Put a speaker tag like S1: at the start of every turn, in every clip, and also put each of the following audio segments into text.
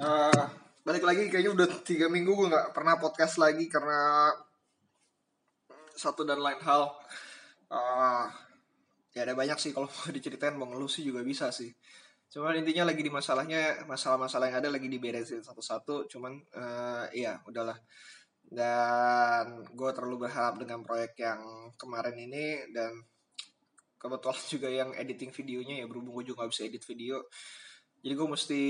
S1: Uh, balik lagi kayaknya udah tiga minggu gue nggak pernah podcast lagi karena satu dan lain hal. Uh, ya ada banyak sih kalau diceritain mau ngeluh sih juga bisa sih. Cuman intinya lagi di masalahnya masalah-masalah yang ada lagi diberesin satu-satu. Cuman uh, iya udahlah. Dan gue terlalu berharap dengan proyek yang kemarin ini dan kebetulan juga yang editing videonya ya berhubung gue juga gak bisa edit video jadi gue mesti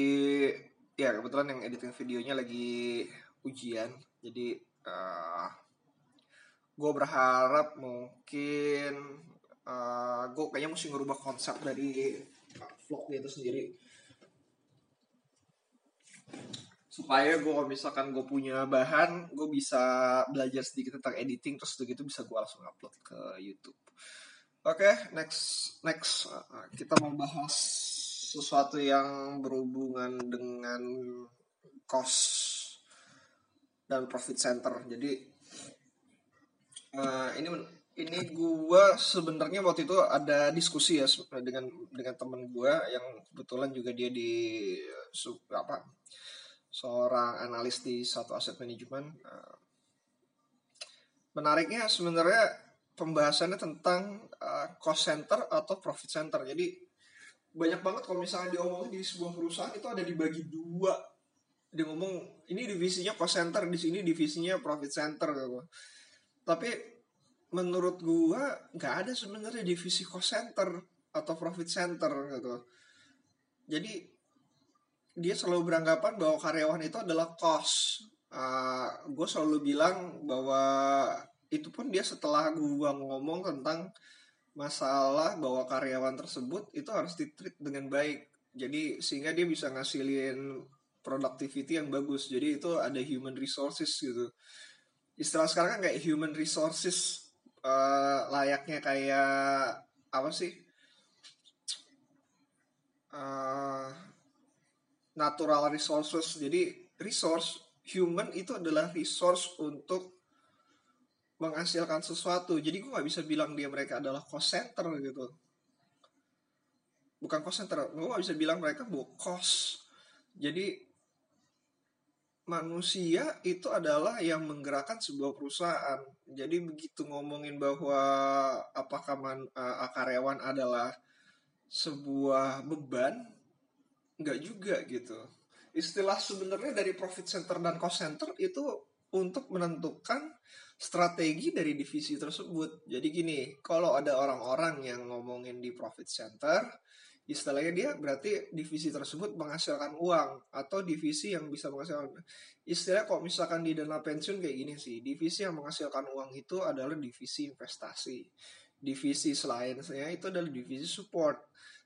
S1: ya kebetulan yang editing videonya lagi ujian jadi uh, gue berharap mungkin uh, gue kayaknya mesti ngerubah konsep dari vlognya itu sendiri. Supaya gue kalau misalkan gue punya bahan gue bisa belajar sedikit tentang editing terus begitu bisa gue langsung upload ke YouTube. Oke, okay, next next uh, kita mau bahas sesuatu yang berhubungan dengan cost dan profit center. Jadi uh, ini ini gua sebenarnya waktu itu ada diskusi ya dengan dengan temen gua yang kebetulan juga dia di apa seorang analis di satu aset manajemen. Uh, menariknya sebenarnya pembahasannya tentang uh, cost center atau profit center. Jadi banyak banget kalau misalnya diomongin di sebuah perusahaan itu ada dibagi dua. Dia ngomong ini divisinya cost center, di sini divisinya profit center gitu. Tapi menurut gua nggak ada sebenarnya divisi cost center atau profit center gitu. Jadi dia selalu beranggapan bahwa karyawan itu adalah cost. Uh, gue selalu bilang bahwa itu pun dia setelah gua ngomong tentang masalah bahwa karyawan tersebut itu harus ditreat dengan baik. Jadi sehingga dia bisa ngasilin productivity yang bagus. Jadi itu ada human resources gitu. Istilah sekarang kan kayak human resources uh, layaknya kayak apa sih? Uh, natural resources. Jadi resource human itu adalah resource untuk menghasilkan sesuatu. Jadi gue nggak bisa bilang dia mereka adalah cost center gitu. Bukan cost center gue gak bisa bilang mereka bu cost. Jadi manusia itu adalah yang menggerakkan sebuah perusahaan. Jadi begitu ngomongin bahwa apakah man, uh, karyawan adalah sebuah beban nggak juga gitu. Istilah sebenarnya dari profit center dan cost center itu untuk menentukan strategi dari divisi tersebut. Jadi gini, kalau ada orang-orang yang ngomongin di profit center, istilahnya dia berarti divisi tersebut menghasilkan uang atau divisi yang bisa menghasilkan istilah kok misalkan di dana pensiun kayak gini sih divisi yang menghasilkan uang itu adalah divisi investasi. Divisi selain saya itu adalah divisi support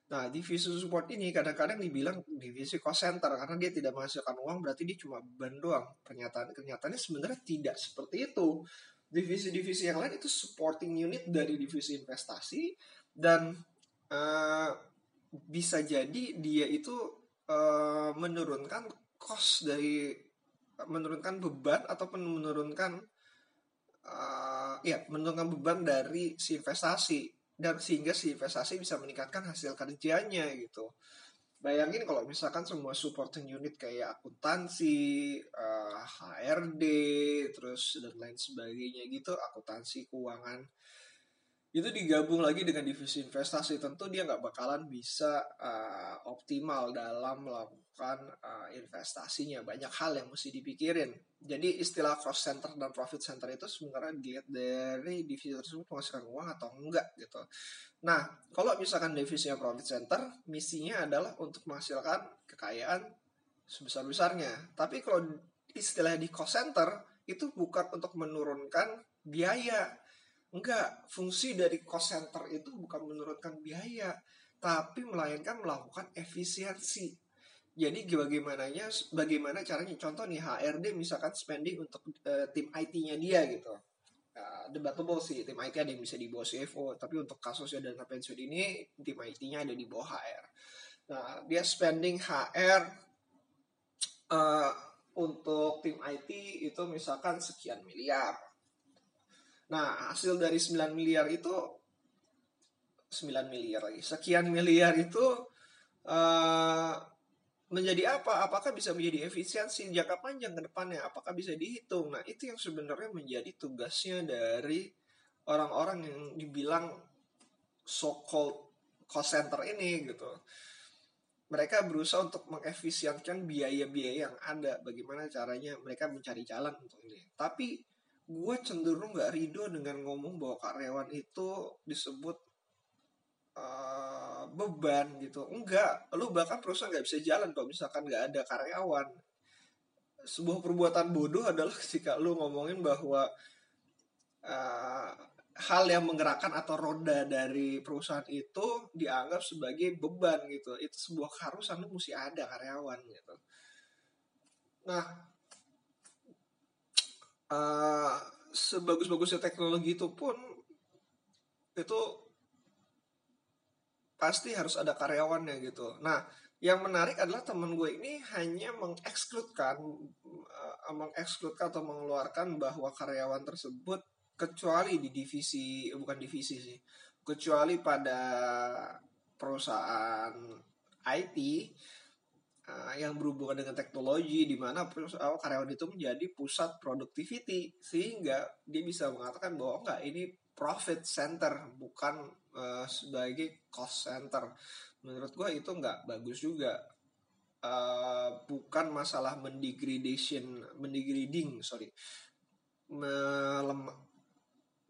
S1: Nah, divisi support ini kadang-kadang dibilang divisi cost center karena dia tidak menghasilkan uang berarti dia cuma beban doang. Pernyataan kenyataannya sebenarnya tidak seperti itu. Divisi-divisi yang lain itu supporting unit dari divisi investasi dan uh, bisa jadi dia itu uh, menurunkan cost dari menurunkan beban ataupun menurunkan uh, ya menurunkan beban dari si investasi dan sehingga si investasi bisa meningkatkan hasil kerjanya gitu. Bayangin kalau misalkan semua supporting unit kayak akuntansi, uh, eh, HRD, terus dan lain sebagainya gitu, akuntansi keuangan itu digabung lagi dengan divisi investasi. Tentu dia nggak bakalan bisa uh, optimal dalam melakukan uh, investasinya. Banyak hal yang mesti dipikirin. Jadi istilah cost center dan profit center itu sebenarnya dilihat dari divisi tersebut menghasilkan uang atau enggak gitu. Nah kalau misalkan divisinya profit center misinya adalah untuk menghasilkan kekayaan sebesar besarnya tapi kalau istilah di cost center itu bukan untuk menurunkan biaya Enggak, fungsi dari cost center itu bukan menurunkan biaya, tapi melainkan melakukan efisiensi. Jadi bagaimananya bagaimana caranya contoh nih HRD misalkan spending untuk uh, tim IT-nya dia gitu. Uh, debatable sih tim IT ada yang bisa di bawah CFO, tapi untuk kasusnya dana pensiun ini tim IT-nya ada di bawah HR. Nah, dia spending HR uh, eh, untuk tim IT itu misalkan sekian miliar Nah, hasil dari 9 miliar itu 9 miliar lagi. Sekian miliar itu uh, menjadi apa? Apakah bisa menjadi efisiensi jangka panjang ke depannya? Apakah bisa dihitung? Nah, itu yang sebenarnya menjadi tugasnya dari orang-orang yang dibilang so-called cost center ini gitu. Mereka berusaha untuk mengefisienkan biaya-biaya yang ada. Bagaimana caranya mereka mencari jalan untuk ini. Tapi gue cenderung gak ridho dengan ngomong bahwa karyawan itu disebut uh, beban gitu. Enggak, lu bahkan perusahaan gak bisa jalan kalau misalkan gak ada karyawan. Sebuah perbuatan bodoh adalah ketika lu ngomongin bahwa uh, hal yang menggerakkan atau roda dari perusahaan itu dianggap sebagai beban gitu. Itu sebuah keharusan lu mesti ada karyawan gitu. Nah, uh, sebagus-bagusnya teknologi itu pun itu pasti harus ada karyawannya gitu. Nah, yang menarik adalah temen gue ini hanya mengekskludkan, uh, mengekskludkan atau mengeluarkan bahwa karyawan tersebut kecuali di divisi bukan divisi sih kecuali pada perusahaan IT uh, yang berhubungan dengan teknologi di mana uh, karyawan itu menjadi pusat productivity sehingga dia bisa mengatakan bahwa enggak ini profit center bukan uh, sebagai cost center. Menurut gue itu enggak bagus juga. Uh, bukan masalah mendegradation mendegrading sorry melem,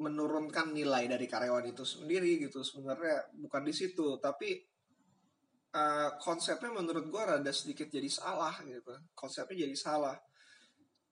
S1: menurunkan nilai dari karyawan itu sendiri gitu sebenarnya bukan di situ. Tapi uh, konsepnya menurut gue rada sedikit jadi salah gitu konsepnya jadi salah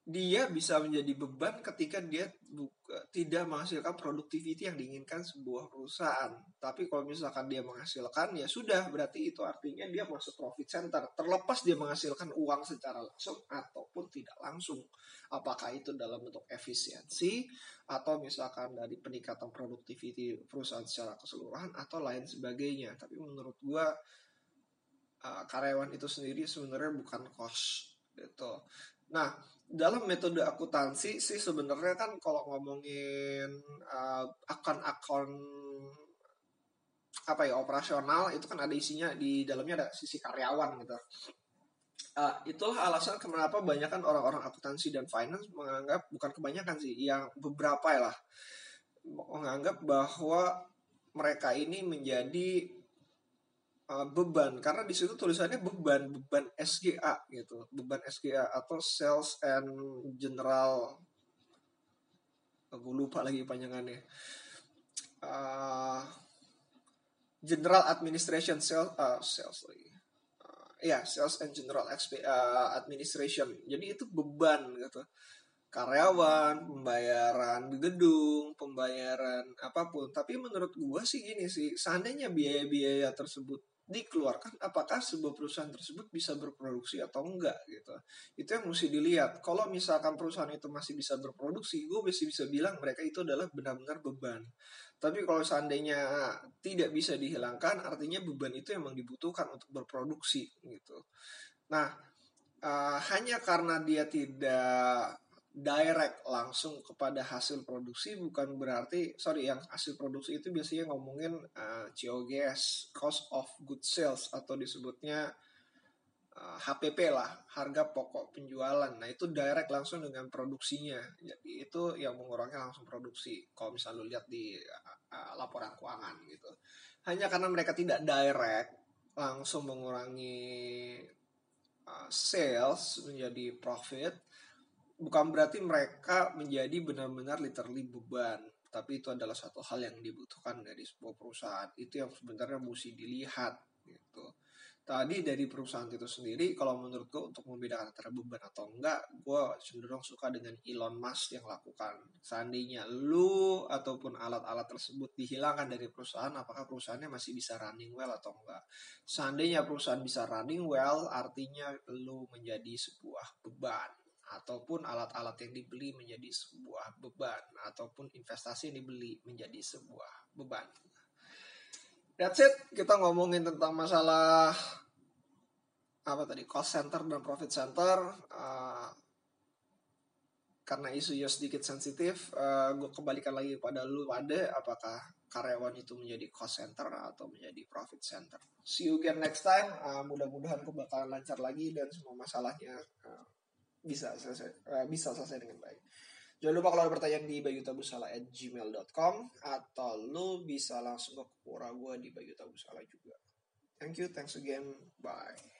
S1: dia bisa menjadi beban ketika dia buka, tidak menghasilkan produktiviti yang diinginkan sebuah perusahaan. Tapi kalau misalkan dia menghasilkan, ya sudah, berarti itu artinya dia masuk profit center. Terlepas dia menghasilkan uang secara langsung ataupun tidak langsung. Apakah itu dalam bentuk efisiensi, atau misalkan dari peningkatan produktiviti perusahaan secara keseluruhan, atau lain sebagainya. Tapi menurut gua, uh, karyawan itu sendiri sebenarnya bukan cost gitu. Nah, dalam metode akuntansi sih sebenarnya kan kalau ngomongin uh, akun-akun apa ya operasional itu kan ada isinya di dalamnya ada sisi karyawan gitu. Uh, itulah alasan kenapa banyak kan orang-orang akuntansi dan finance menganggap bukan kebanyakan sih, yang beberapa ya lah menganggap bahwa mereka ini menjadi uh, beban. Karena di situ tulisannya beban beban SGA gitu. Beban SGA atau sales and general. Aku lupa lagi panjangannya. Uh, general administration sales uh, sales lagi. Uh, ya sales and general uh, administration. Jadi itu beban gitu. Karyawan, pembayaran gedung, pembayaran apa pun. Tapi menurut gua sih gini sih, seandainya biaya-biaya tersebut dikeluarkan apakah sebuah perusahaan tersebut bisa berproduksi atau enggak gitu. Itu yang mesti dilihat. Kalau misalkan perusahaan itu masih bisa berproduksi gue masih bisa bilang mereka itu adalah benar-benar beban. Tapi kalau seandainya tidak bisa dihilangkan artinya beban itu memang dibutuhkan untuk berproduksi gitu. Nah uh, hanya karena dia tidak direct langsung kepada hasil produksi bukan berarti sorry yang hasil produksi itu biasanya ngomongin uh, eh, COGS cost of good sales atau disebutnya uh, eh, HPP lah harga pokok penjualan. Nah itu direct langsung dengan produksinya. Jadi itu yang mengurangi langsung produksi. Kalau misalnya lu lihat di uh, laporan keuangan gitu. Hanya karena mereka tidak direct langsung mengurangi uh, sales menjadi profit bukan berarti mereka menjadi benar-benar literally beban tapi itu adalah satu hal yang dibutuhkan dari sebuah perusahaan. Itu yang sebenarnya mesti dilihat gitu. Tadi dari perusahaan itu sendiri kalau menurut gue untuk membedakan antara beban atau enggak gue cenderung suka dengan Elon Musk yang lakukan. Seandainya lu ataupun alat-alat tersebut dihilangkan dari perusahaan apakah perusahaannya masih bisa running well atau enggak? Seandainya perusahaan bisa running well artinya lu menjadi sebuah beban ataupun alat-alat yang dibeli menjadi sebuah beban ataupun investasi yang dibeli menjadi sebuah beban. That's it. Kita ngomongin tentang masalah apa tadi cost center dan profit center. Uh, karena isunya sedikit sensitif, uh, gue kembalikan lagi pada lu pada apakah karyawan itu menjadi cost center atau menjadi profit center. See you again next time. Uh, mudah-mudahan aku bakalan lancar lagi dan semua masalahnya uh, bisa selesai uh, bisa selesai dengan baik. Jangan lupa kalau ada pertanyaan di bayutabusala@gmail.com atau lu bisa langsung ke pura gue di bayutabusala juga. Thank you, thanks again, bye.